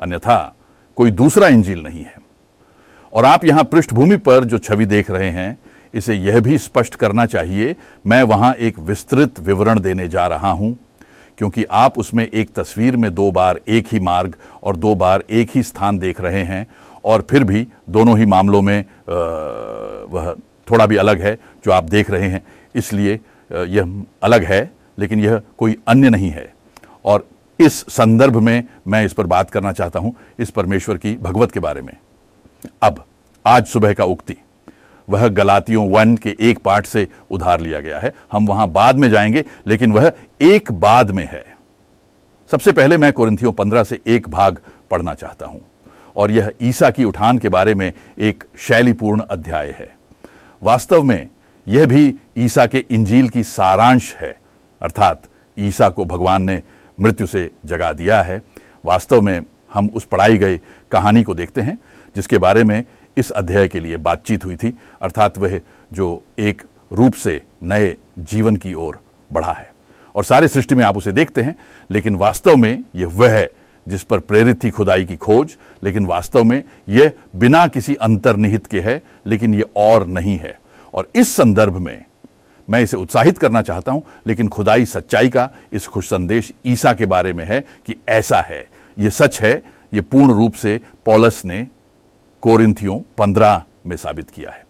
अन्यथा कोई दूसरा इंजील नहीं है। और आप यहाँ पृष्ठभूमि पर जो छवि देख रहे हैं, इसे यह भी स्पष्ट करना चाहिए, मैं वहाँ एक विस्तृत विवरण देने जा रहा हूँ, क्योंकि आप उसमें एक तस्वीर में दो बार एक ही मार्ग और दो बार एक ही स्थान देख रहे हैं, और फिर भी दोनों ही मामलों में वह थोड़ा भी अलग है जो आप देख रहे हैं, इसलिए यह अलग है, लेकिन यह कोई अन्य नहीं है। और इस संदर्भ में मैं इस पर बात करना चाहता हूँ, इस परमेश्वर की भगवत के बारे में। अब, आज सुबह का उक्ति। वह गलातियों वन के एक पार्ट से उधार लिया गया है। हम वहाँ बाद में जाएँगे, लेकिन वह एक बाद में है। सबसे पहले मैं कुरिंथियों पंद्रह से एक भाग पढ़ना चाहता हूँ, और यह ईसा की उठान के बारे में एक शैलीपूर्ण अध्याय है। वास्तव में यह भी ईसा के इंजील की सारांश है, अर्थात ईसा को भगवान ने मृत्यु से जगा दिया है। वास्तव में हम उस पढ़ाई गई कहानी को देखते हैं, जिसके बारे में इस अध्याय के लिए बातचीत हुई थी, अर्थात वह जो एक रूप से नए जीवन की ओर बढ़ा है। और सारे सृष्टि में आप उसे देखते हैं, लेकिन वास्तव में यह वह है जिस पर प्रेरित थी खुदाई की खोज, लेकिन वास्तव में यह बिना किसी अंतर्निहित के है, लेकिन यह और नहीं है। और इस संदर्भ में मैं इसे उत्साहित करना चाहता हूँ, लेकिन खुदाई सच्चाई का इस खुश संदेश ईसा के बारे में है कि ऐसा है। यह सच है यह पूर्ण रूप से पॉलस ने कोरिंथियों पंद्रह में साबित किया है।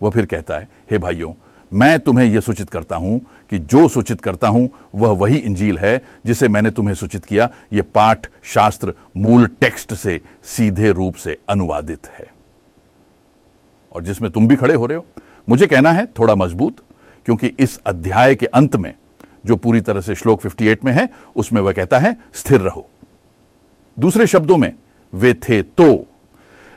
वह फिर कहता है, हे भाइयों, मैं तुम्हें यह सूचित करता हूँ कि जो सूचित करता हूँ, वह वही इंजील है जिसे मैंने तुम्हें सूचित किया। यह पाठ शास्त्र मूल टेक्स्ट से सीधे रूप से अनुवादित है। और जिसमें तुम भी खड़े हो रहे हो मुझे कहना है थोड़ा मज़बूत, क्योंकि इस अध्याय के अंत में, जो पूरी तरह से श्लोक 58 में है, उसमें वह कहता है, स्थिर रहो। दूसरे शब्दों में, वे थे तो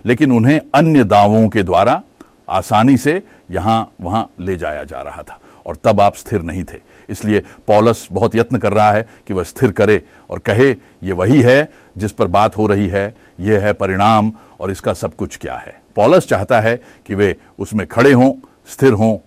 लेकिन उन्हें अन्य दावों के द्वारा आसानी से यहाँ, वहाँ ले जाया जा रहा था, और तब आप स्थिर नहीं थे। इसलिए पॉलस बहुत यत्न कर रहा है कि वह स्थिर करे और कहे, ये वही है जिस पर बात हो रही है यह है परिणाम, और इसका सब कुछ क्या है? पॉलस चाहता है कि वे उसमें खड़े हों स्थिर हों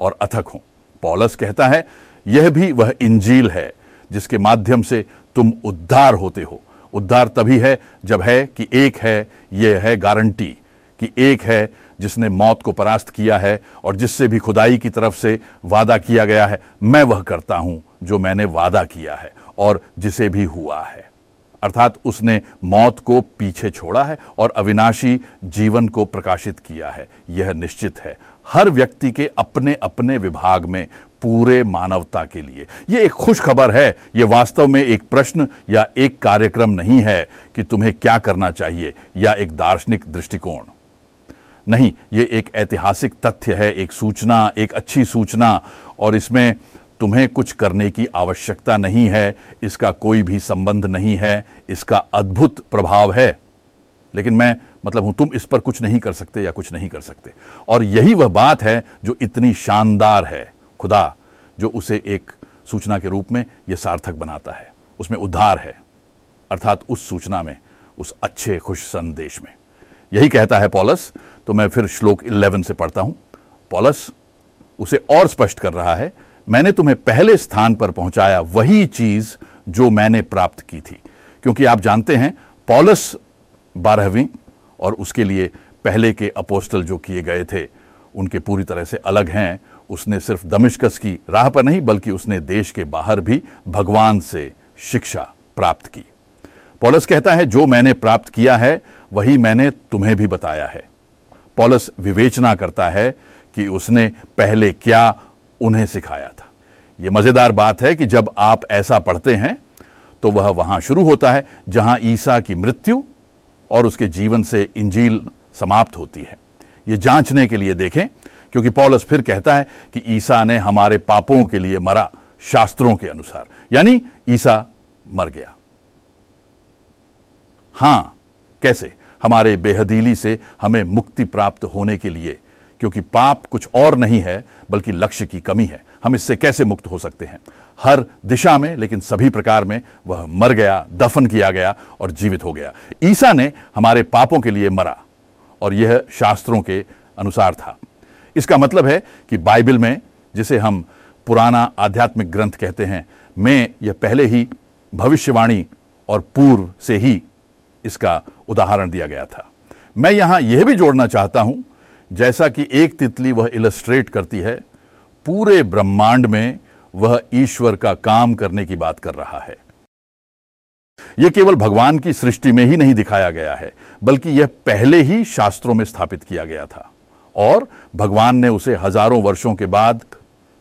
और अथक हों। पॉलस कहता है, यह भी वह इंजील है जिसके माध्यम से तुम उद्धार होते हो। उद्धार तभी है जब है कि एक है, यह है गारंटी कि एक है जिसने मौत को परास्त किया है और जिससे भी खुदाई की तरफ़ से वादा किया गया है। मैं वह करता हूँ जो मैंने वादा किया है और जिसे भी हुआ है। अर्थात उसने मौत को पीछे छोड़ा है और अविनाशी जीवन को प्रकाशित किया है। यह निश्चित है। हर व्यक्ति के अपने अपने विभाग में पूरे मानवता के लिए। यह एक खुश खबर है। यह वास्तव में एक प्रश्न या एक कार्यक्रम नहीं है कि तुम्हें क्या करना चाहिए या एक दार्शनिक दृष्टिकोण। नहीं, ये एक ऐतिहासिक तथ्य है, एक सूचना, एक अच्छी सूचना, और इसमें तुम्हें कुछ करने की आवश्यकता नहीं है, इसका कोई भी संबंध नहीं है, इसका अद्भुत प्रभाव है। लेकिन मैं मतलब हूँ, तुम इस पर कुछ नहीं कर सकते या कुछ नहीं कर सकते। और यही वह बात है जो इतनी शानदार है, खुदा, जो उसे एक सूचना के रूप में यह सार्थक बनाता है। उसमें उद्धार है, अर्थात उस सूचना में, उस अच्छे, खुश संदेश में। यही कहता है पॉलस तो मैं फिर श्लोक 11 से पढ़ता हूँ। पॉलस, उसे और स्पष्ट कर रहा है, मैंने तुम्हें पहले स्थान पर पहुँचाया वही चीज़ जो मैंने प्राप्त की थी। क्योंकि आप जानते हैं, पॉलस बारहवीं और उसके लिए पहले के अपोस्टल जो किए गए थे, उनके पूरी तरह से अलग हैं। उसने सिर्फ़ दमिश्कस की राह पर नहीं, बल्कि उसने देश के बाहर भी भगवान से शिक्षा प्राप्त की। पॉलस कहता है, जो मैंने प्राप्त किया है, वही मैंने तुम्हें भी बताया है। पॉलस विवेचना करता है कि उसने पहले क्या उन्हें सिखाया था। यह मज़ेदार बात है कि जब आप ऐसा पढ़ते हैं तो वह वहाँ शुरू होता है, जहाँ ईसा की मृत्यु और उसके जीवन से इंजील समाप्त होती है। यह जांचने के लिए देखें, क्योंकि पॉलस फिर कहता है कि ईसा ने हमारे पापों के लिए मरा शास्त्रों के अनुसार। यानी ईसा मर गया। हाँ, कैसे? हमारे बेहदीली से हमें मुक्ति प्राप्त होने के लिए, क्योंकि पाप कुछ और नहीं है, बल्कि लक्ष्य की कमी है। हम इससे कैसे मुक्त हो सकते हैं? हर दिशा में, लेकिन सभी प्रकार में वह मर गया, दफन किया गया और जीवित हो गया। ईसा ने हमारे पापों के लिए मरा और यह शास्त्रों के अनुसार था। इसका मतलब है कि बाइबल में, जिसे हम पुराना आध्यात्मिक ग्रंथ कहते हैं, में यह पहले ही भविष्यवाणी और पूर्व से ही इसका उदाहरण दिया गया था। मैं यहाँ यह भी जोड़ना चाहता हूँ, जैसा कि एक तितली वह इलस्ट्रेट करती है पूरे ब्रह्मांड में वह ईश्वर का काम करने की बात कर रहा है। यह केवल भगवान की सृष्टि में ही नहीं दिखाया गया है, बल्कि यह पहले ही शास्त्रों में स्थापित किया गया था और भगवान ने उसे हज़ारों वर्षों के बाद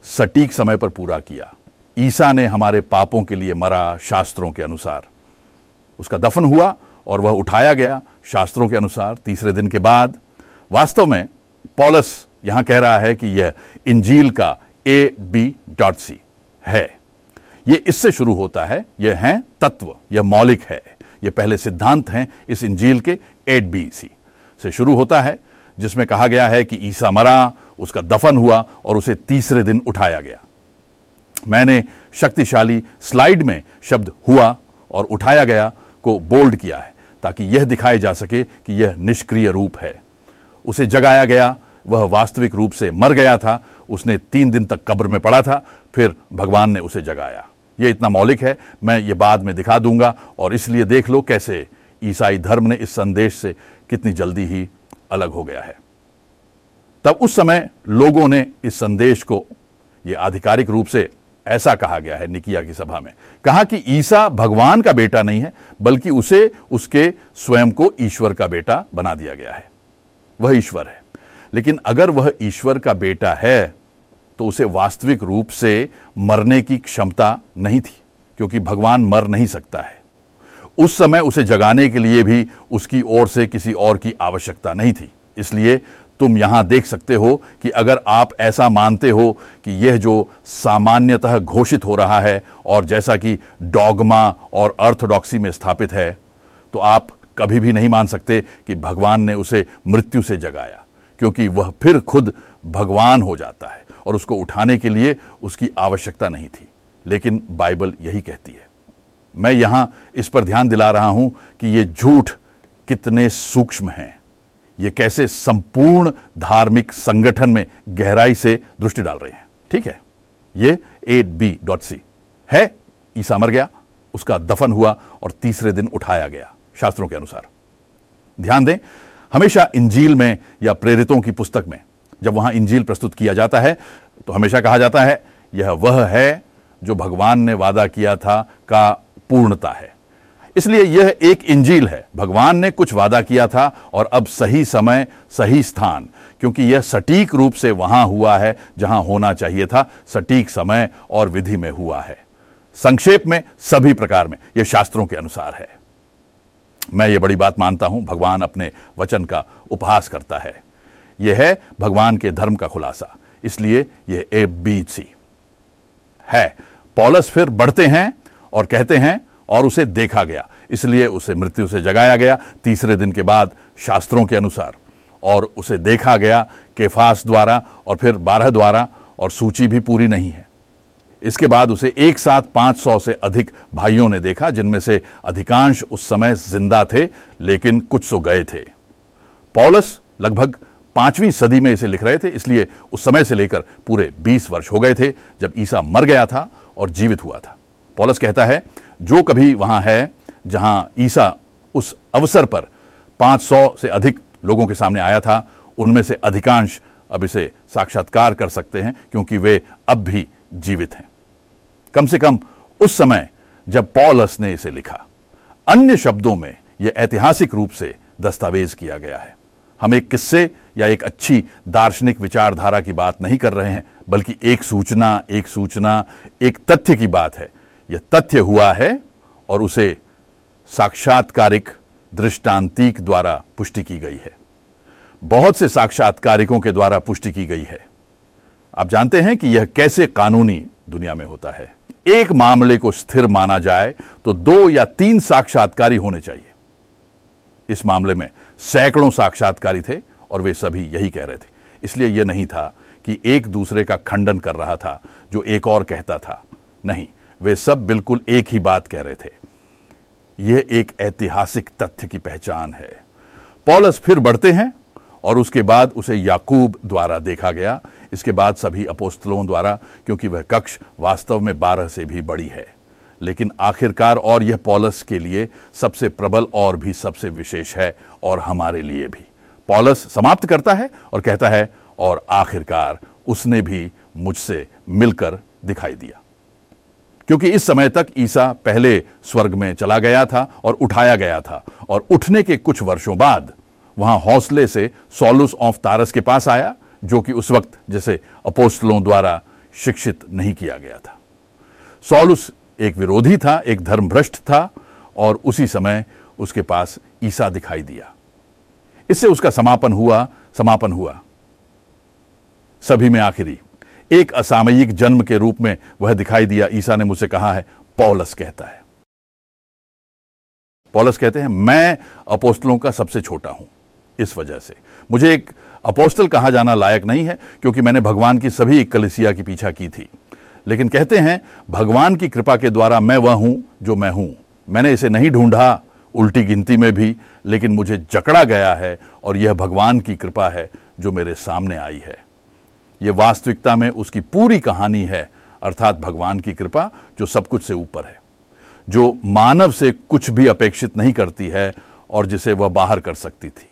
सटीक समय पर पूरा किया। ईसा ने हमारे पापों के लिए मरा शास्त्रों के अनुसार। उसका दफन हुआ और वह उठाया गया शास्त्रों के अनुसार। तीसरे दिन के बाद वास्तव में पॉलस यहाँ कह रहा है कि यह इंजील का ए बी डॉट सी है। यह इससे शुरू होता है। यह है तत्व। यह मौलिक है। यह पहले सिद्धांत हैं इस इंजील के एट बी सी से शुरू होता है, जिसमें कहा गया है कि ईसा मरा, उसका दफन हुआ और उसे तीसरे दिन उठाया गया। मैंने शक्तिशाली स्लाइड में शब्द हुआ और उठाया गया को बोल्ड किया है, ताकि यह दिखाया जा सके कि यह निष्क्रिय रूप है। उसे जगाया गया वह वास्तविक रूप से मर गया था। उसने तीन दिन तक कब्र में पड़ा था, फिर भगवान ने उसे जगाया। यह इतना मौलिक है, मैं ये बाद में दिखा दूँगा, और इसलिए देख लो कैसे ईसाई धर्म ने इस संदेश से कितनी जल्दी ही अलग हो गया है। तब उस समय लोगों ने इस संदेश को यह आधिकारिक रूप से ऐसा कहा गया है निकिया की सभा में, कहा कि ईसा भगवान का बेटा नहीं है, बल्कि उसे उसके स्वयं को ईश्वर का बेटा बना दिया गया है। वह ईश्वर है। लेकिन अगर वह ईश्वर का बेटा है तो उसे वास्तविक रूप से मरने की क्षमता नहीं थी, क्योंकि भगवान मर नहीं सकता है। उस समय उसे जगाने के लिए भी उसकी ओर से किसी और की आवश्यकता नहीं थी। इसलिए तुम यहाँ देख सकते हो कि अगर आप ऐसा मानते हो कि यह जो सामान्यतः घोषित हो रहा है और जैसा कि डॉगमा और अर्थोडॉक्सी में स्थापित है तो आप कभी भी नहीं मान सकते कि भगवान ने उसे मृत्यु से जगाया। क्योंकि वह फिर खुद भगवान हो जाता है और उसको उठाने के लिए उसकी आवश्यकता नहीं थी। लेकिन बाइबल यही कहती है। मैं यहाँ इस पर ध्यान दिला रहा हूँ कि ये झूठ कितने सूक्ष्म हैं। ये कैसे संपूर्ण धार्मिक संगठन में गहराई से दृष्टि डाल रहे हैं। ठीक है? ये एट बी डॉट सी है? ईसा मर गया, उसका दफन हुआ और तीसरे दिन उठाया गया, शास्त्रों के अनुसार। ध्यान दें हमेशा इंजील में या प्रेरितों की पुस्तक में। जब वहाँ इंजील प्रस्तुत किया जाता है तो हमेशा कहा जाता है, यह वह है जो भगवान ने वादा किया था का पूर्णता है। इसलिए यह एक इंजील है। भगवान ने कुछ वादा किया था और अब सही समय, सही स्थान, क्योंकि यह सटीक रूप से वहाँ हुआ है, जहाँ होना चाहिए था, सटीक समय और विधि में हुआ है। संक्षेप में सभी प्रकार में, यह शास्त्रों के अनुसार है। मैं ये बड़ी बात मानता हूँ, भगवान अपने वचन का उपहास करता है। यह है भगवान के धर्म का खुलासा, इसलिए यह ए, बी, सी। है। पॉलस फिर बढ़ते हैं और कहते हैं, और उसे देखा गया, इसलिए उसे मृत्यु से जगाया गया, तीसरे दिन के बाद शास्त्रों के अनुसार। और उसे देखा गया, केफास द्वारा और फिर बारह द्वारा, और सूची भी पूरी नहीं है। इसके बाद उसे एक साथ पाँच सौ से अधिक भाइयों ने देखा, जिनमें से अधिकांश उस समय ज़िंदा थे, लेकिन कुछ सो गए थे। पॉलस लगभग पांचवीं सदी में इसे लिख रहे थे, इसलिए उस समय से लेकर पूरे बीस वर्ष हो गए थे, जब ईसा मर गया था और जीवित हुआ था। पॉलस कहता है, जो कभी वहाँ है, जहाँ ईसा उस अवसर पर 500 से अधिक लोगों के सामने आया था, उनमें से अधिकांश अब इसे साक्षात्कार कर सकते हैं, क्योंकि वे अब भी जीवित हैं। कम से कम उस समय जब पॉलस ने इसे लिखा। अन्य शब्दों में यह ऐतिहासिक रूप से दस्तावेज़ किया गया है। हम एक किस्से या एक अच्छी दार्शनिक विचारधारा की बात नहीं कर रहे हैं, बल्कि एक सूचना एक सूचना, एक तथ्य की बात है। यह तथ्य हुआ है और उसे साक्षात्कारिक दृष्टांतिक द्वारा पुष्टि की गई है। बहुत से साक्षात्कारिकों के द्वारा पुष्टि की गई है। आप जानते हैं कि यह कैसे कानूनी दुनिया में होता है। एक मामले को स्थिर माना जाए तो दो या तीन साक्षात्कारी होने चाहिए। इस मामले में सैकड़ों साक्षात्कारी थे और वे सभी यही कह रहे थे। इसलिए यह नहीं था कि एक दूसरे का खंडन कर रहा था, जो एक और कहता था। नहीं, वे सब बिल्कुल एक ही बात कह रहे थे। यह एक ऐतिहासिक तथ्य की पहचान है। पॉलस फिर बढ़ते हैं और उसके बाद उसे याकूब द्वारा देखा गया इसके बाद सभी अपोस्तलों द्वारा, क्योंकि वह कक्ष वास्तव में बारह से भी बड़ी है। लेकिन आखिरकार और यह पॉलस के लिए सबसे प्रबल और भी सबसे विशेष है, और हमारे लिए भी। पॉलस समाप्त करता है और कहता है, और आखिरकार उसने भी मुझसे मिलकर दिखाई दिया। क्योंकि इस समय तक ईसा पहले स्वर्ग में चला गया था और उठाया गया था, और उठने के कुछ वर्षों बाद वहाँ हौसले से सोलुस ऑफ़ तारस के पास आया जो कि उस वक्त जैसे अपोस्टलों द्वारा शिक्षित नहीं किया गया था। सोलुस एक विरोधी था, एक धर्मभ्रष्ट था और उसी समय उसके पास ईसा दिखाई दिया। इससे उसका समापन हुआ समापन हुआ। सभी में आखिरी, एक असामयिक जन्म के रूप में वह दिखाई दिया। ईसा ने मुझसे कहा है, पौलस कहता है। पौलस कहते हैं, मैं अपोस्टलों का सबसे छोटा हूँ। इस वजह से। मुझे एक अपोस्टल कहा जाना लायक नहीं है, क्योंकि मैंने भगवान की सभी कलिसिया की पीछा की थी। लेकिन कहते हैं, भगवान की कृपा के द्वारा मैं वह हूँ जो मैं हूँ। मैंने इसे नहीं ढूंढा, उल्टी गिनती में भी, लेकिन मुझे जकड़ा गया है और यह भगवान की कृपा है जो मेरे सामने आई है। यह वास्तविकता में उसकी पूरी कहानी है, अर्थात भगवान की कृपा जो सब कुछ से ऊपर है, जो मानव से कुछ भी अपेक्षित नहीं करती है और जिसे वह बाहर कर सकती थी।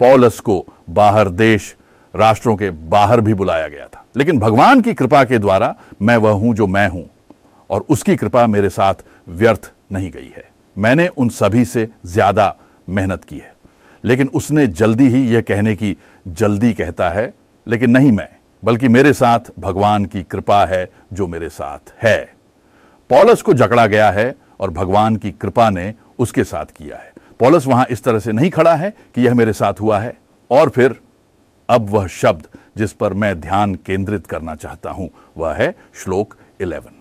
पॉलस को बाहर देश, राष्ट्रों के बाहर भी बुलाया गया था। लेकिन भगवान की कृपा के द्वारा मैं वह हूँ जो मैं हूँ, और उसकी कृपा मेरे साथ व्यर्थ नहीं गई है। मैंने उन सभी से ज़्यादा मेहनत की है। लेकिन उसने जल्दी ही यह कहने की जल्दी कहता है, लेकिन नहीं मैं, बल्कि मेरे साथ भगवान की कृपा है जो मेरे साथ है। पॉलस को जकड़ा गया है, और भगवान की कृपा ने उसके साथ किया है। पॉलस वहाँ इस तरह से नहीं खड़ा है कि यह मेरे साथ हुआ है। और फिर, अब वह शब्द जिस पर मैं ध्यान केंद्रित करना चाहता हूँ, वह है श्लोक 11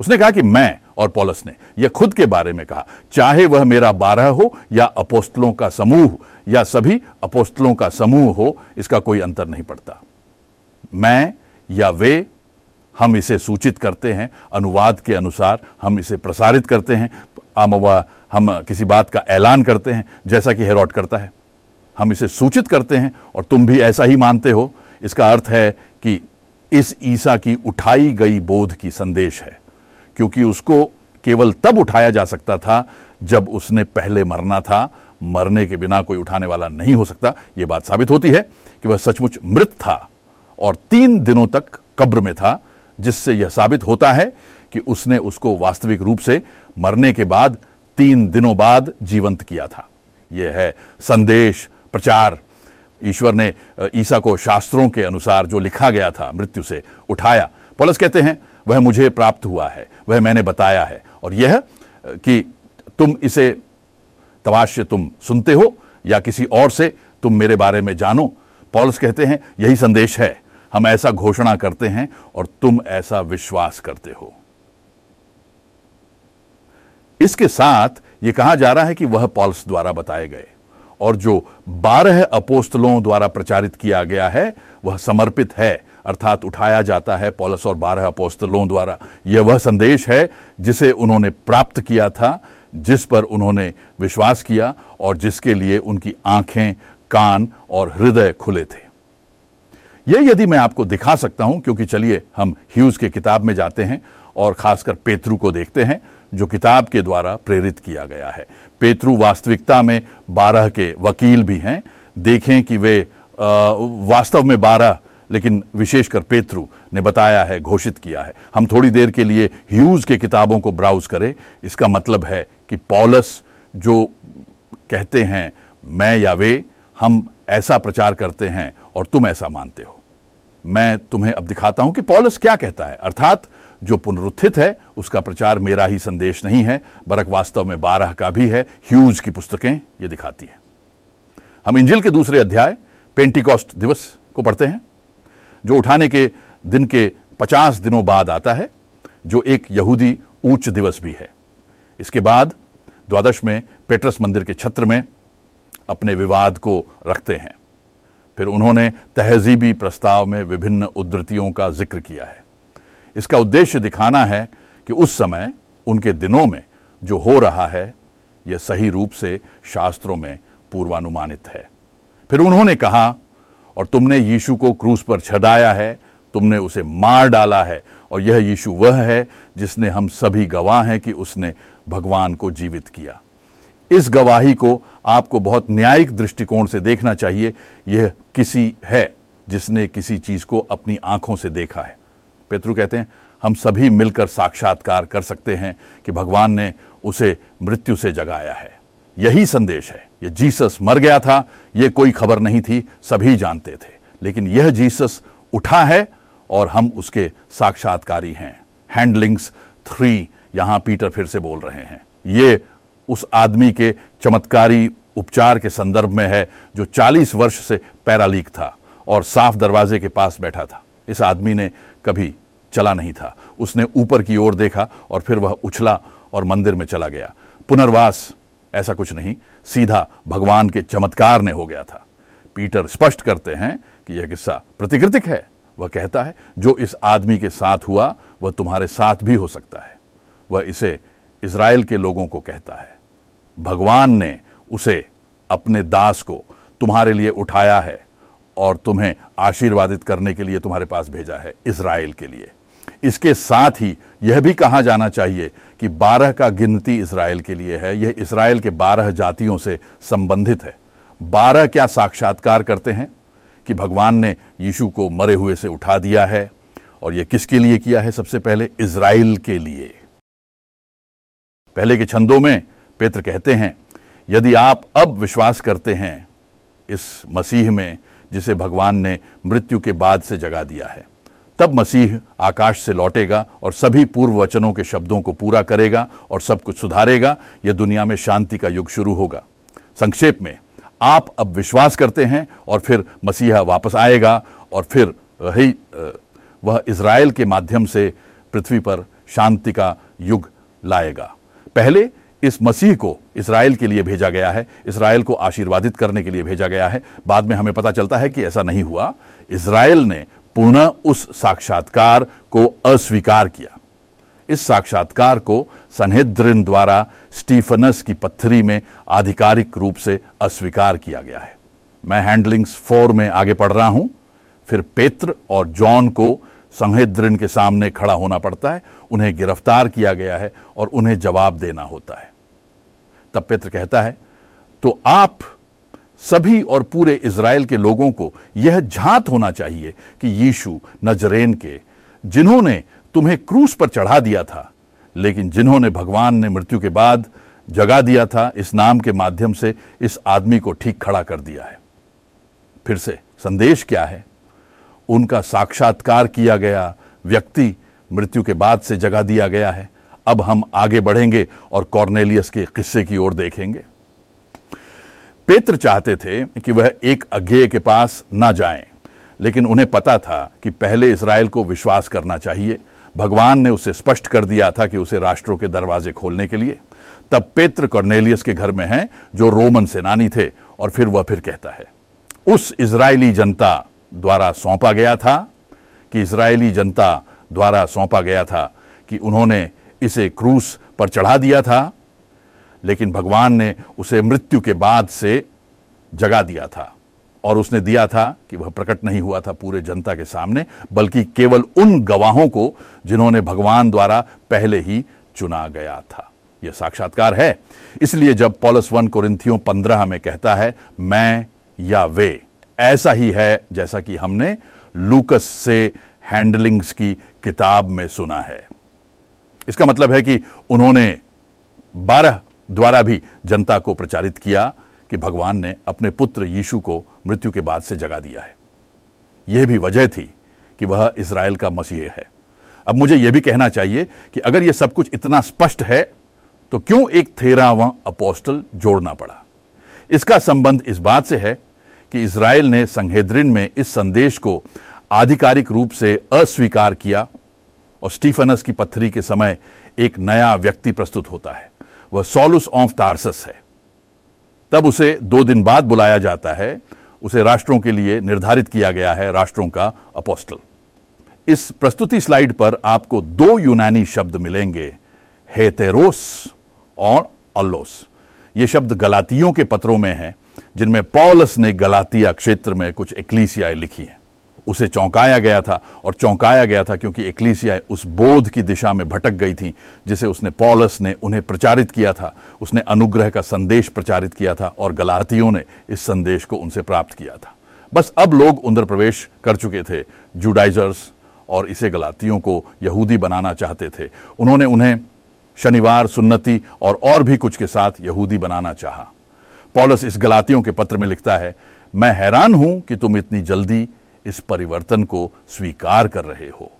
उसने कहा कि मैं और पॉलस ने यह खुद के बारे में कहा, चाहे वह मेरा बारह हो या अपोस्तलों का समूह, या सभी अपोस्तलों का समूह हो, इसका कोई अंतर नहीं पड़ता। मैं या वे, हम इसे सूचित करते हैं, अनुवाद के अनुसार हम इसे प्रसारित करते हैं हम किसी बात का ऐलान करते हैं, जैसा कि हेरोट करता है। हम इसे सूचित करते हैं और तुम भी ऐसा ही मानते हो। इसका अर्थ है कि इस ईसा की उठाई गई बोध की संदेश है, क्योंकि उसको केवल तब उठाया जा सकता था जब उसने पहले मरना था। मरने के बिना कोई उठाने वाला नहीं हो सकता। यह बात साबित होती है कि वह सचमुच मृत था और तीन दिनों तक कब्र में था, जिससे यह साबित होता है कि उसने उसको वास्तविक रूप से मरने के बाद तीन दिनों बाद जीवंत किया था। यह है संदेश, प्रचार। ईश्वर ने ईसा को शास्त्रों के अनुसार जो लिखा गया था, मृत्यु से उठाया। पलस कहते हैं, वह मुझे प्राप्त हुआ है, वह मैंने बताया है। और यह कि तुम इसे तवाश्य तुम सुनते हो या किसी और से तुम मेरे बारे में जानो? पॉलस कहते हैं, यही संदेश है। हम ऐसा घोषणा करते हैं और तुम ऐसा विश्वास करते हो। इसके साथ यह कहा जा रहा है कि वह पॉल्स द्वारा बताए गए और जो बारह अपोस्तलों द्वारा प्रचारित किया गया है, वह समर्पित है, अर्थात उठाया जाता है पॉलस और बारह अपोस्तलों द्वारा। यह वह संदेश है जिसे उन्होंने प्राप्त किया था, जिस पर उन्होंने विश्वास किया और जिसके लिए उनकी आँखें, कान और हृदय खुले थे। यह यदि मैं आपको दिखा सकता हूँ, क्योंकि चलिए हम ह्यूज के किताब में जाते हैं और खासकर पेतरू को देखते हैं जो किताब के द्वारा प्रेरित किया गया है। पेतरू वास्तविकता में बारह के वकील भी हैं। देखें कि वे वास्तव में बारह, लेकिन विशेषकर पेतरू ने बताया है, घोषित किया है। हम थोड़ी देर के लिए ह्यूज के किताबों को ब्राउज करें। इसका मतलब है कि पॉलस जो कहते हैं, मैं या वे, हम ऐसा प्रचार करते हैं और तुम ऐसा मानते हो। मैं तुम्हें अब दिखाता हूँ कि पॉलस क्या कहता है। अर्थात जो पुनरुत्थित है, उसका प्रचार मेरा ही संदेश नहीं है, बरक वास्तव में बारह का भी है, ह्यूज की पुस्तकें ये दिखाती हैं। हम इंजिल के दूसरे अध्याय, पेंटिकॉस्ट दिवस को पढ़ते हैं, जो उठाने के दिन के पचास दिनों बाद आता है, जो एक यहूदी ऊंच दिवस भी है। इसके बाद द्वादश में पेट्रस मंदिर के छत्र में अपने विवाद को रखते हैं। फिर उन्होंने तहजीबी प्रस्ताव में विभिन्न उद्धृतियों का ज़िक्र किया है। इसका उद्देश्य दिखाना है कि उस समय उनके दिनों में जो हो रहा है, यह सही रूप से शास्त्रों में पूर्वानुमानित है। फिर उन्होंने कहा, और तुमने यीशु को क्रूस पर छदाया है, तुमने उसे मार डाला है, और यह यीशु वह है जिसने हम सभी गवाह हैं कि उसने भगवान को जीवित किया। इस गवाही को आपको बहुत न्यायिक दृष्टिकोण से देखना चाहिए, यह किसी है जिसने किसी चीज़ को अपनी आँखों से देखा है। पेत्रु कहते हैं, हम सभी मिलकर साक्षात्कार कर सकते हैं कि भगवान ने उसे मृत्यु से जगाया है। यही संदेश है। यह जीसस मर गया था यह कोई खबर नहीं थी, सभी जानते थे। लेकिन यह जीसस उठा है और हम उसके साक्षात्कारी हैं। हैंडलिंग्स थ्री यहाँ पीटर फिर से बोल रहे हैं। ये उस आदमी के चमत्कारी उपचार के संदर्भ में है, जो 40 वर्ष से पैरालीक था और साफ़ दरवाजे के पास बैठा था। इस आदमी ने कभी चला नहीं था। उसने ऊपर की ओर देखा और फिर वह उछला और मंदिर में चला गया। पुनर्वास, ऐसा कुछ नहीं, सीधा भगवान के चमत्कार ने हो गया था। पीटर स्पष्ट करते हैं कि यह किस्सा प्रतिकृतिक है। वह कहता है, जो इस आदमी के साथ हुआ, वह तुम्हारे साथ भी हो सकता है। वह इसे इसराइल के लोगों को कहता है। भगवान ने उसे अपने दास को तुम्हारे लिए उठाया है। और तुम्हें आशीर्वादित करने के लिए तुम्हारे पास भेजा है इसराइल के लिए। इसके साथ ही यह भी कहा जाना चाहिए कि बारह का गिनती इसराइल के लिए है। यह इसराइल के बारह जातियों से संबंधित है। बारह क्या साक्षात्कार करते हैं कि भगवान ने यीशु को मरे हुए से उठा दिया है? और यह किसके लिए किया है सबसे पहले? इसराइल के लिए। पहले के छंदों में पेत्र कहते हैं, यदि आप अब विश्वास करते हैं, इस मसीह में जिसे भगवान ने मृत्यु के बाद से जगा दिया है। तब मसीह आकाश से लौटेगा और सभी पूर्व वचनों के शब्दों को पूरा करेगा और सब कुछ सुधारेगा। यह दुनिया में शांति का युग शुरू होगा। संक्षेप में, आप अब विश्वास करते हैं और फिर मसीहा वापस आएगा और फिर वही वह इसराइल के माध्यम से पृथ्वी पर शांति का युग लाएगा। पहले इस मसीह को इसराइल के लिए भेजा गया है, इसराइल को आशीर्वादित करने के लिए भेजा गया है। बाद में हमें पता चलता है कि ऐसा नहीं हुआ। इसराइल ने पुनः उस साक्षात्कार को अस्वीकार किया। इस साक्षात्कार को सनहेद्रिन द्वारा स्टीफनस की पत्थरी में आधिकारिक रूप से अस्वीकार किया गया है। मैं हैंडलिंग्स फोर में आगे पढ़ रहा हूँ। फिर पेत्र और जॉन को संहेद्रिन के सामने खड़ा होना पड़ता है। उन्हें गिरफ़्तार किया गया है और उन्हें जवाब देना होता है। तब पेत्र कहता है तो आप सभी और पूरे इसराइल के लोगों को यह झात होना चाहिए कि यीशु नजरेन के, जिन्होंने तुम्हें क्रूस पर चढ़ा दिया था, लेकिन जिन्होंने भगवान ने मृत्यु के बाद जगा दिया था, इस नाम के माध्यम से इस आदमी को ठीक खड़ा कर दिया है। फिर से, संदेश क्या है? उनका साक्षात्कार किया गया, व्यक्ति मृत्यु के बाद से जगा दिया गया है। अब हम आगे बढ़ेंगे और कॉर्नेलियस के किस्से की ओर देखेंगे। पेत्र चाहते थे कि वह एक अज्ञेय के पास ना जाएँ, लेकिन उन्हें पता था कि पहले इसराइल को विश्वास करना चाहिए। भगवान ने उसे स्पष्ट कर दिया था कि उसे राष्ट्रों के दरवाजे खोलने के लिए। तब पेत्र कॉर्नेलियस के घर में हैं जो रोमन सेनानी थे और फिर वह फिर कहता है उस इज़राइली जनता द्वारा सौंपा गया था कि इज़राइली जनता द्वारा सौंपा गया था कि उन्होंने इसे क्रूस पर चढ़ा दिया था, लेकिन भगवान ने उसे मृत्यु के बाद से जगा दिया था और उसने दिया था कि वह प्रकट नहीं हुआ था पूरे जनता के सामने, बल्कि केवल उन गवाहों को जिन्होंने भगवान द्वारा पहले ही चुना गया था। यह साक्षात्कार है। इसलिए जब पॉलस वन कोरिंथियों पंद्रह में कहता है, मैं या वे, ऐसा ही है जैसा कि हमने लूकस से हैंडलिंग्स की किताब में सुना है। इसका मतलब है कि उन्होंने बारह द्वारा भी जनता को प्रचारित किया कि भगवान ने अपने पुत्र यीशु को मृत्यु के बाद से जगा दिया है। यह भी वजह थी कि वह इसराइल का मसीह है। अब मुझे यह भी कहना चाहिए कि अगर यह सब कुछ इतना स्पष्ट है तो क्यों एक तेरहवा अपोस्टल जोड़ना पड़ा? इसका संबंध इस बात से है कि इसराइल ने संहेद्रिन में इस संदेश को आधिकारिक रूप से अस्वीकार किया और स्टीफनस की पत्थरी के समय एक नया व्यक्ति प्रस्तुत होता है। वह सोलुस ऑफ़ तारसस है। तब उसे दो दिन बाद बुलाया जाता है। उसे राष्ट्रों के लिए निर्धारित किया गया है, राष्ट्रों का अपोस्टल। इस प्रस्तुति स्लाइड पर आपको दो यूनानी शब्द मिलेंगे, हेतेरोस और अल्लोस। ये शब्द गलातियों के पत्रों में हैं, जिनमें पॉलस ने गलातिया क्षेत्र में कुछ एक्लीसियाएँ लिखी हैं। उसे चौंकाया गया था और चौंकाया गया था क्योंकि एक्लीसिया उस बोध की दिशा में भटक गई थी, जिसे उसने पॉलस ने उन्हें प्रचारित किया था। उसने अनुग्रह का संदेश प्रचारित किया था और गलातियों ने इस संदेश को उनसे प्राप्त किया था। बस अब लोग उधर प्रवेश कर चुके थे। जुडाइजर्स और इसे गलातियों को यहूदी बनाना चाहते थे। उन्होंने उन्हें शनिवार, सुन्नति और और भी कुछ के साथ यहूदी बनाना चाहा। पॉलस इस गलातियों के पत्र में लिखता है, मैं हैरान हूँ कि तुम इतनी जल्दी इस परिवर्तन को स्वीकार कर रहे हो।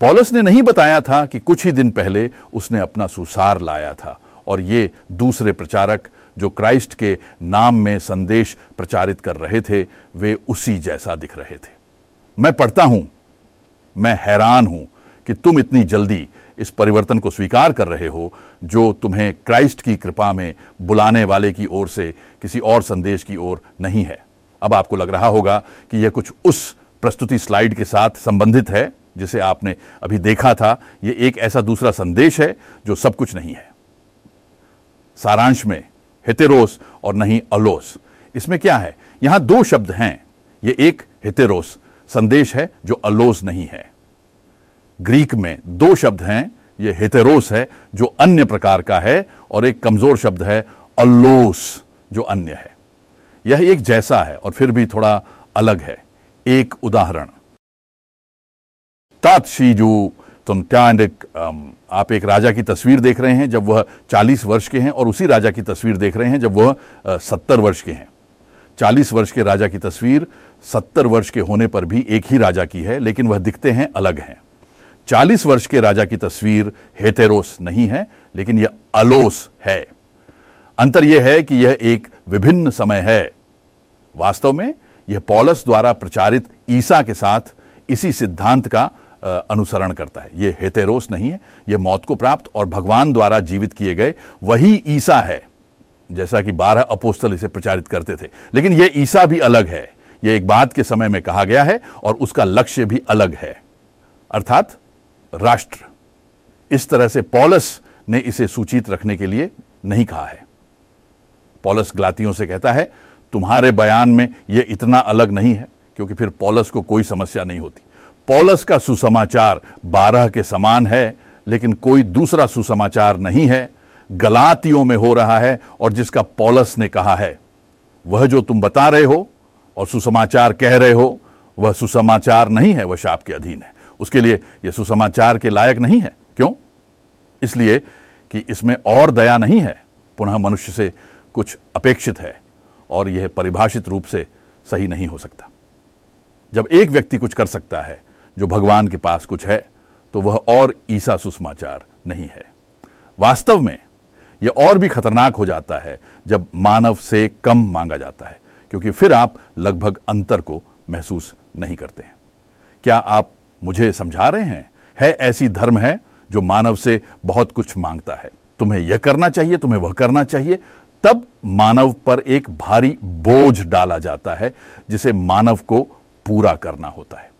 पॉलस ने नहीं बताया था कि कुछ ही दिन पहले उसने अपना सुसार लाया था और ये दूसरे प्रचारक जो क्राइस्ट के नाम में संदेश प्रचारित कर रहे थे, वे उसी जैसा दिख रहे थे। मैं पढ़ता हूँ। मैं हैरान हूँ कि तुम इतनी जल्दी इस परिवर्तन को स्वीकार कर रहे हो जो तुम्हें क्राइस्ट की कृपा में बुलाने वाले की ओर से किसी और संदेश की ओर नहीं है। अब आपको लग रहा होगा कि यह कुछ उस प्रस्तुति स्लाइड के साथ संबंधित है, जिसे आपने अभी देखा था। यह एक ऐसा दूसरा संदेश है जो सब कुछ नहीं है। सारांश में, हितेरोस और नहीं अलोस। इसमें क्या है? यहाँ दो शब्द हैं। यह एक हितेरोस, संदेश है जो अलोस नहीं है। ग्रीक में दो शब्द हैं। ये हेतेरोस है जो अन्य प्रकार का है, और एक कमज़ोर शब्द है अलोस, जो अन्य है। यह एक जैसा है और फिर भी थोड़ा अलग है। एक उदाहरण। तात्शीजू तुम त्याक आप एक राजा की तस्वीर देख रहे हैं जब वह 40 वर्ष के हैं और उसी राजा की तस्वीर देख रहे हैं जब वह 70 वर्ष के हैं। 40 वर्ष के राजा की तस्वीर 70 वर्ष के होने पर भी एक ही राजा की है, लेकिन वह दिखते हैं अलग हैं। चालीस वर्ष के राजा की तस्वीर हेतेरोस नहीं है, लेकिन यह अलोस है। अंतर यह है कि यह एक विभिन्न समय है। वास्तव में यह पॉलस द्वारा प्रचारित ईसा के साथ इसी सिद्धांत का अनुसरण करता है। यह हेतेरोस नहीं है, यह मौत को प्राप्त और भगवान द्वारा जीवित किए गए वही ईसा है, जैसा कि बारह अपोस्तल इसे प्रचारित करते थे। लेकिन यह ईसा भी अलग है। यह एक बात के समय में कहा गया है और उसका लक्ष्य भी अलग है। अर्थात राष्ट्र। इस तरह से पॉलस ने इसे सूचित रखने के लिए नहीं कहा है। पॉलस ग्लातियों से कहता है तुम्हारे बयान में यह इतना अलग नहीं है, क्योंकि फिर पॉलस को कोई समस्या नहीं होती। पॉलस का सुसमाचार बारह के समान है, लेकिन कोई दूसरा सुसमाचार नहीं है। गलातियों में हो रहा है, और जिसका पॉलस ने कहा है, वह जो तुम बता रहे हो और सुसमाचार कह रहे हो, वह सुसमाचार नहीं है, वह शाप के अधीन है। उसके लिए यह सुसमाचार के लायक नहीं है। क्यों? इसलिए कि इसमें और दया नहीं है, पुनः मनुष्य से कुछ अपेक्षित है। और यह परिभाषित रूप से सही नहीं हो सकता। जब एक व्यक्ति कुछ कर सकता है, जो भगवान के पास कुछ है तो वह और ईसा सुसमाचार नहीं है। वास्तव में, यह और भी खतरनाक हो जाता है जब मानव से कम मांगा जाता है, क्योंकि फिर आप लगभग अंतर को महसूस नहीं करते हैं। क्या आप मुझे समझा रहे हैं? है ऐसी धर्म है जो मानव से बहुत कुछ माँगता है। तुम्हें यह करना चाहिए, तुम्हें वह करना चाहिए तब मानव पर एक भारी बोझ डाला जाता है, जिसे मानव को पूरा करना होता है।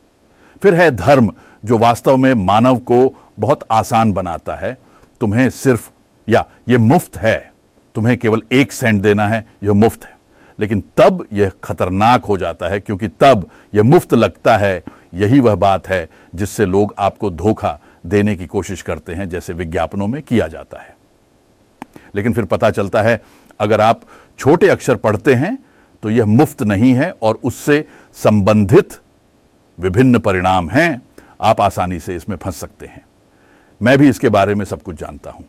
फिर है धर्म, जो वास्तव में मानव को बहुत आसान बनाता है। तुम्हें सिर्फ़, या यह मुफ़्त है, तुम्हें केवल एक सेंट देना है, यह मुफ़्त है। लेकिन तब यह खतरनाक हो जाता है, क्योंकि तब यह मुफ़्त लगता है। यही वह बात है, जिससे लोग आपको धोखा देने की कोशिश करते हैं, जैसे विज्ञापनों में किया जाता है। लेकिन फिर पता चलता है अगर आप छोटे अक्षर पढ़ते हैं तो यह मुफ़्त नहीं है और उससे संबंधित विभिन्न परिणाम हैं। आप आसानी से इसमें फंस सकते हैं। मैं भी इसके बारे में सब कुछ जानता हूँ।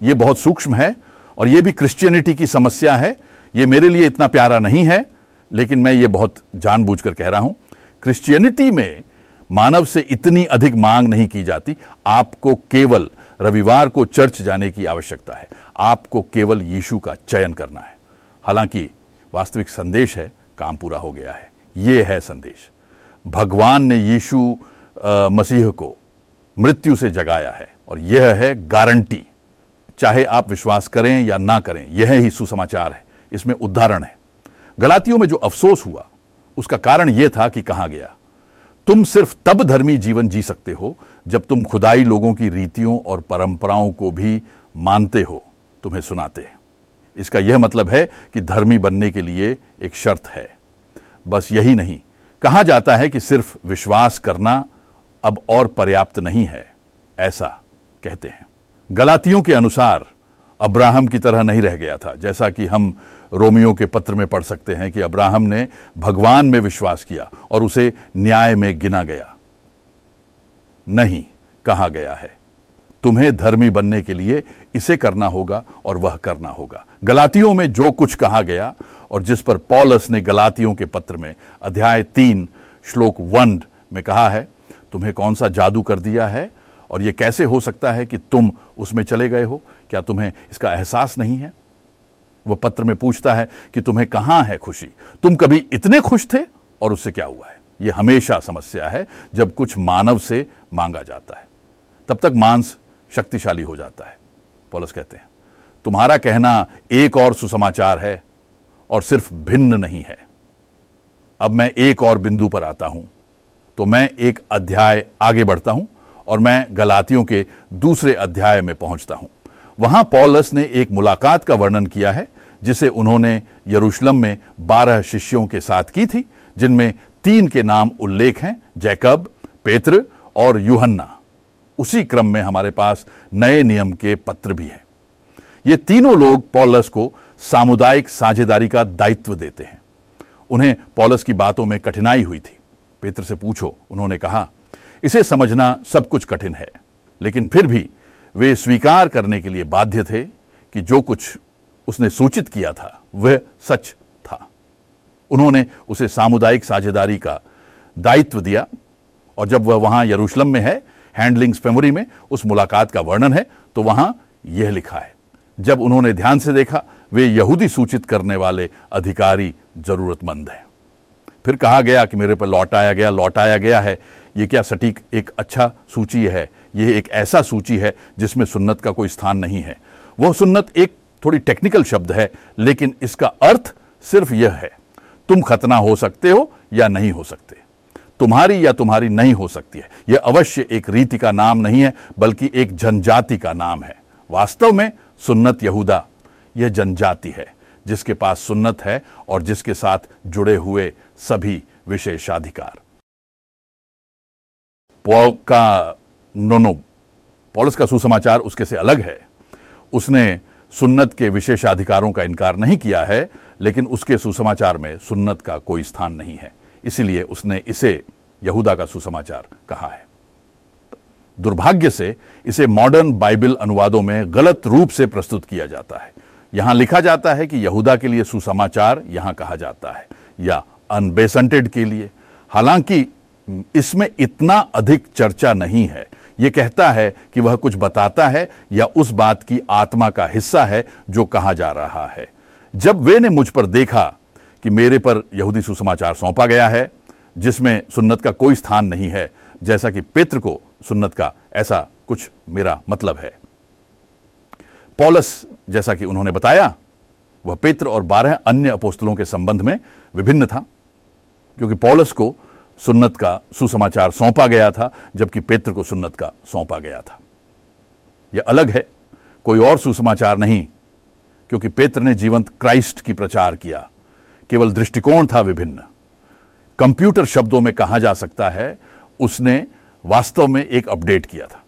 यह बहुत सूक्ष्म है और यह भी क्रिश्चियनिटी की समस्या है। यह मेरे लिए इतना प्यारा नहीं है, लेकिन मैं ये बहुत जानबूझकर कह रहा हूँ। क्रिश्चियनिटी में मानव से इतनी अधिक मांग नहीं की जाती। आपको केवल रविवार को चर्च जाने की आवश्यकता है। आपको केवल यीशु का चयन करना है। हालाँकि वास्तविक संदेश है, काम पूरा हो गया है। यह है संदेश। भगवान ने यीशु मसीह को मृत्यु से जगाया है और यह है गारंटी। चाहे आप विश्वास करें या ना करें, यह ही सुसमाचार है। इसमें उदाहरण है। गलातियों में जो अफसोस हुआ, उसका कारण यह था कि कहा गया, तुम सिर्फ़ तब धर्मी जीवन जी सकते हो जब तुम खुदाई लोगों की रीतियों और परंपराओं को भी मानते हो। तुम्हें सुनाते इसका यह मतलब है कि धर्मी बनने के लिए एक शर्त है। बस यही नहीं, कहा जाता है कि सिर्फ़ विश्वास करना अब और पर्याप्त नहीं है, ऐसा कहते हैं। गलातियों के अनुसार, अब्राहम की तरह नहीं रह गया था, जैसा कि हम रोमियो के पत्र में पढ़ सकते हैं कि अब्राहम ने भगवान में विश्वास किया और उसे न्याय में गिना गया। नहीं कहा गया है। तुम्हें धर्मी बनने के लिए इसे करना होगा और वह करना होगा। गलातियों में जो कुछ कहा गया और जिस पर पॉलस ने गलातियों के पत्र में, अध्याय तीन, श्लोक वन में कहा है, तुम्हें कौन सा जादू कर दिया है और यह कैसे हो सकता है कि तुम उसमें चले गए हो? क्या तुम्हें इसका एहसास नहीं है? वह पत्र में पूछता है कि तुम्हें कहाँ है खुशी? तुम कभी इतने खुश थे और उससे क्या हुआ है? यह हमेशा समस्या है जब कुछ मानव से मांगा जाता है। तब तक मांस शक्तिशाली हो जाता है, पॉलस कहते हैं। तुम्हारा कहना एक और सुसमाचार है और सिर्फ़ भिन्न नहीं है। अब मैं एक और बिंदु पर आता हूँ तो मैं एक अध्याय आगे बढ़ता हूँ और मैं गलातियों के दूसरे अध्याय में पहुँचता हूँ। वहाँ पॉलस ने एक मुलाकात का वर्णन किया है, जिसे उन्होंने यरूशलम में बारह शिष्यों के साथ की थी, जिनमें तीन के नाम उल्लेख हैं, जैकब, पेत्र और यूहन्ना। उसी क्रम में हमारे पास नए नियम के पत्र भी हैं। ये तीनों लोग पॉलस को सामुदायिक साझेदारी का दायित्व देते हैं। उन्हें पॉलस की बातों में कठिनाई हुई थी। पेत्र से पूछो, उन्होंने कहा, इसे समझना सब कुछ कठिन है, लेकिन फिर भी वे स्वीकार करने के लिए बाध्य थे कि जो कुछ उसने सूचित किया था, वह सच था। उन्होंने उसे सामुदायिक साझेदारी का दायित्व दिया और जब वह वहाँ यरूशलेम में है हैंडलिंग्स मेमोरी में उस मुलाकात का वर्णन है तो वहाँ यह लिखा है, जब उन्होंने ध्यान से देखा, वे यहूदी सूचित करने वाले अधिकारी जरूरतमंद हैं। फिर कहा गया कि मेरे पर लौटाया गया लौटाया गया है, ये क्या सटीक एक अच्छा सूची है? यह एक ऐसा सूची है जिसमें सुन्नत का कोई स्थान नहीं है। वह सुन्नत एक थोड़ी टेक्निकल शब्द है, लेकिन इसका अर्थ सिर्फ़ यह है, तुम खतना हो सकते हो या नहीं हो सकते। तुम्हारी या तुम्हारी नहीं हो सकती है। यह अवश्य एक रीति का नाम नहीं है, बल्कि एक जनजाति का नाम है। वास्तव में सुन्नत यहूदा, यह जनजाति है, जिसके पास सुन्नत है और जिसके साथ जुड़े हुए सभी विशेषाधिकार। का नोनो, पॉलिस का सुसमाचार उसके से अलग है। उसने सुन्नत के विशेषाधिकारों का इनकार नहीं किया है, लेकिन उसके सुसमाचार में सुन्नत का कोई स्थान नहीं है। इसीलिए उसने इसे यहूदा का सुसमाचार कहा है। दुर्भाग्य से इसे मॉडर्न बाइबल अनुवादों में गलत रूप से प्रस्तुत किया जाता है। यहाँ लिखा जाता है कि यहूदा के लिए सुसमाचार यहाँ कहा जाता है, या अनबेसेंटेड के लिए। हालाँकि इसमें इतना अधिक चर्चा नहीं है। यह कहता है कि वह कुछ बताता है या उस बात की आत्मा का हिस्सा है जो कहा जा रहा है। जब वे ने मुझ पर देखा कि मेरे पर यहूदी सुसमाचार सौंपा गया है, जिसमें सुन्नत का कोई स्थान नहीं है, जैसा कि पित्र को सुन्नत का ऐसा कुछ मेरा मतलब है। पॉलस, जैसा कि उन्होंने बताया, वह पित्र और बारह अन्य अपोस्तलों के संबंध में विभिन्न था, क्योंकि पॉलस को सुन्नत का सुसमाचार सौंपा गया था, जबकि पेत्र को सुन्नत का सौंपा गया था। यह अलग है, कोई और सुसमाचार नहीं, क्योंकि पेत्र ने जीवंत क्राइस्ट की प्रचार किया। केवल दृष्टिकोण था विभिन्न। कंप्यूटर शब्दों में कहा जा सकता है, उसने वास्तव में एक अपडेट किया था।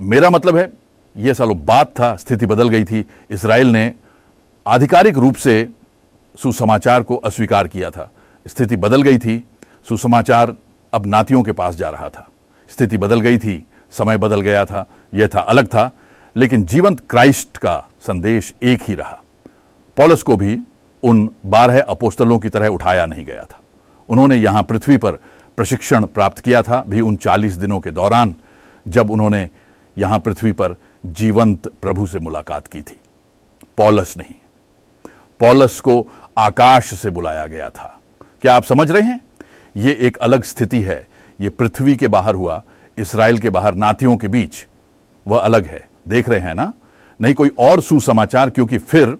मेरा मतलब है यह सालों बात था, स्थिति बदल गई थी। इसराइल ने आधिकारिक रूप से सुसमाचार को अस्वीकार किया था। स्थिति बदल गई थी, सुसमाचार अब नातियों के पास जा रहा था। स्थिति बदल गई थी, समय बदल गया था, यह था अलग था, लेकिन जीवंत क्राइस्ट का संदेश एक ही रहा। पॉलस को भी उन बारह अपोस्तलों की तरह उठाया नहीं गया था। उन्होंने यहाँ पृथ्वी पर प्रशिक्षण प्राप्त किया था भी उन चालीस दिनों के दौरान, जब उन्होंने यहाँ पृथ्वी पर जीवंत प्रभु से मुलाकात की थी। पॉलस नहीं। पॉलस को आकाश से बुलाया गया था। क्या आप समझ रहे हैं? यह एक अलग स्थिति है। यह पृथ्वी के बाहर हुआ, इसराइल के बाहर नाथियों के बीच। वह अलग है। देख रहे हैं ना? नहीं, कोई और सुसमाचार, क्योंकि फिर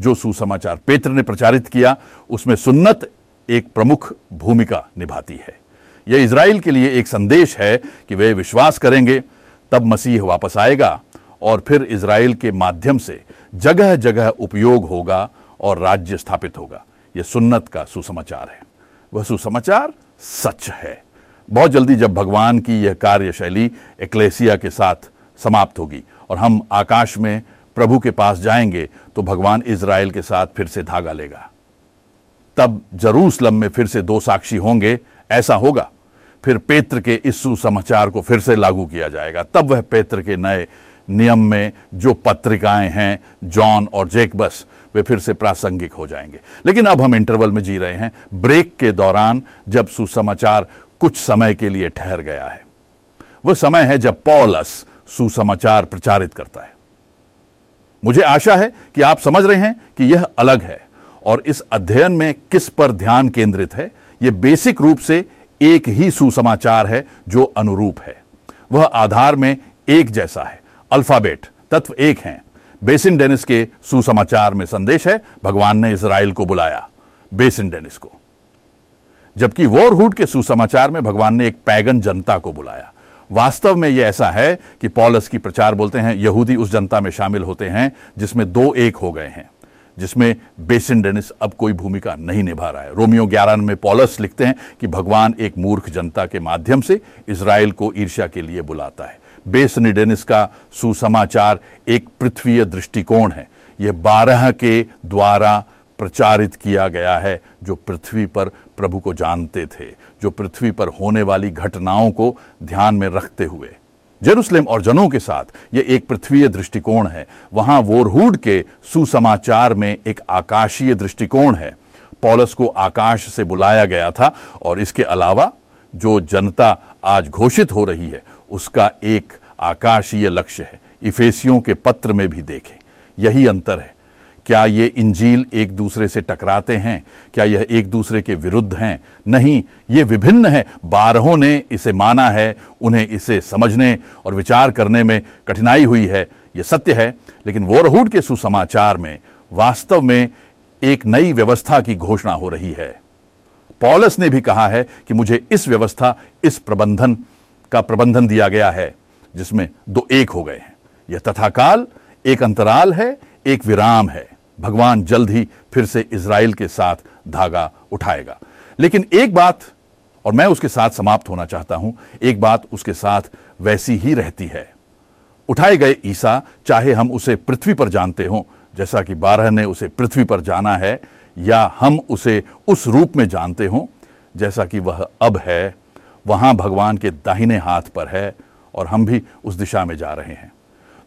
जो सुसमाचार पेत्र ने प्रचारित किया, उसमें सुन्नत एक प्रमुख भूमिका निभाती है। यह इसराइल के लिए एक संदेश है कि वे विश्वास करेंगे, तब मसीह वापस आएगा और फिर इसराइल के माध्यम से जगह जगह उपयोग होगा और राज्य स्थापित होगा। यह सुन्नत का सुसमाचार है। वह सुसमाचार सच है। बहुत जल्दी जब भगवान की यह कार्यशैली एक्लेसिया के साथ समाप्त होगी और हम आकाश में प्रभु के पास जाएँगे तो भगवान इज़राइल के साथ फिर से धागा लेगा। तब जरूसलम में फिर से दो साक्षी होंगे, ऐसा होगा। फिर पेत्र के इस सुसमाचार को फिर से लागू किया जाएगा। तब वह पेत्र के नए नियम में जो पत्रिकाएँ हैं, जॉन और जेकबस, वे फिर से प्रासंगिक हो जाएँगे। लेकिन अब हम इंटरवल में जी रहे हैं। ब्रेक के दौरान जब सुसमाचार कुछ समय के लिए ठहर गया है, वह समय है जब पॉलस सुसमाचार प्रचारित करता है। मुझे आशा है कि आप समझ रहे हैं कि यह अलग है और इस अध्ययन में किस पर ध्यान केंद्रित है यह बेसिक रूप से एक ही सुसमाचार है जो अनुरूप है। वह आधार में एक जैसा है। अल्फ़ाबेट, तत्व एक हैं। बेसिन डेनिस के सुसमाचार में संदेश है, भगवान ने इसराइल को बुलाया, बेसिन डेनिस को। जबकि वॉरहुड के सुसमाचार में भगवान ने एक पैगन जनता को बुलाया। वास्तव में यह ऐसा है कि पॉलस की प्रचार बोलते हैं, यहूदी उस जनता में शामिल होते हैं जिसमें दो एक हो गए हैं, जिसमें बेसिन डेनिस अब कोई भूमिका नहीं निभा रहा है। रोमियो ग्यारह में पॉलस लिखते हैं कि भगवान एक मूर्ख जनता के माध्यम से इसराइल को ईर्ष्या के लिए बुलाता है। बेसिन डेनिस का सुसमाचार एक पृथ्वीय दृष्टिकोण है। यह बारह के द्वारा प्रचारित किया गया है, जो पृथ्वी पर प्रभु को जानते थे, जो पृथ्वी पर होने वाली घटनाओं को ध्यान में रखते हुए। जेरूसलेम और जनों के साथ यह एक पृथ्वीय दृष्टिकोण है। वहाँ वोरहूड के सुसमाचार में एक आकाशीय दृष्टिकोण है। पॉलस को आकाश से बुलाया गया था और इसके अलावा जो जनता आज घोषित हो रही है, उसका एक आकाशीय लक्ष्य है। इफेसियों के पत्र में भी देखें। यही अंतर है। क्या ये इंजील एक दूसरे से टकराते हैं? क्या यह एक दूसरे के विरुद्ध हैं? नहीं, ये विभिन्न है। बारहों ने इसे माना है, उन्हें इसे समझने और विचार करने में कठिनाई हुई है। ये सत्य है, लेकिन वोरहूड के सुसमाचार में वास्तव में एक नई व्यवस्था की घोषणा हो रही है। पॉलस ने भी कहा है कि मुझे इस व्यवस्था, इस प्रबंधन का प्रबंधन दिया गया है, जिसमें दो एक हो गए हैं। यह तथाकाल, एक अंतराल है, एक विराम है। भगवान जल्द ही फिर से इसराइल के साथ धागा उठाएगा। लेकिन एक बात, और मैं उसके साथ समाप्त होना चाहता हूँ, एक बात उसके साथ वैसी ही रहती है। उठाए गए ईसा, चाहे हम उसे पृथ्वी पर जानते हों, जैसा कि बारह ने उसे पृथ्वी पर जाना है, या हम उसे उस रूप में जानते हों, जैसा कि वह अब है, वहाँ भगवान के दाहिने हाथ पर है, और हम भी उस दिशा में जा रहे हैं।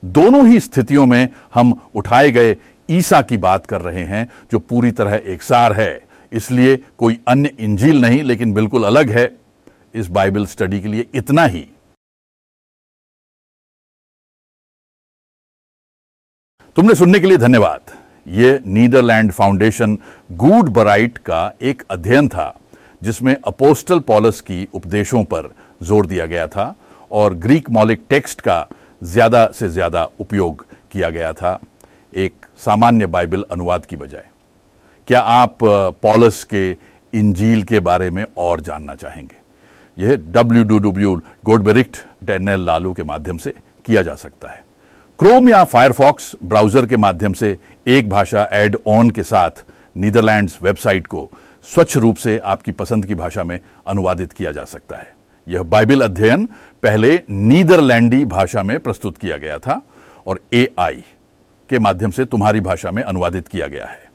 दोनों ही स्थितियों में हम उठाए गए ईसा की बात कर रहे हैं, जो पूरी तरह एकसार है। इसलिए कोई अन्य इंजील नहीं, लेकिन बिल्कुल अलग है इस बाइबल स्टडी के लिए इतना ही। तुमने सुनने के लिए धन्यवाद। यह नीदरलैंड फाउंडेशन गुड बराइट का एक अध्ययन था, जिसमें अपोस्टल पॉलस की उपदेशों पर ज़ोर दिया गया था और ग्रीक मौलिक टेक्स्ट का ज़्यादा से ज़्यादा उपयोग किया गया था। एक सामान्य बाइबल अनुवाद की बजाय। क्या आप पॉलस के इंजील के बारे में और जानना चाहेंगे? यह डब्ल्यू डू डब्ल्यू गोडबेरिक्ट डेनल लालू के माध्यम से किया जा सकता है। क्रोम या फायरफॉक्स ब्राउज़र के माध्यम से एक भाषा एड ऑन के साथ नीदरलैंड्स वेबसाइट को स्वच्छ रूप से आपकी पसंद की भाषा में अनुवादित किया जा सकता है। यह बाइबल अध्ययन पहले नीदरलैंडी भाषा में प्रस्तुत किया गया था और एआई के माध्यम से तुम्हारी भाषा में अनुवादित किया गया है।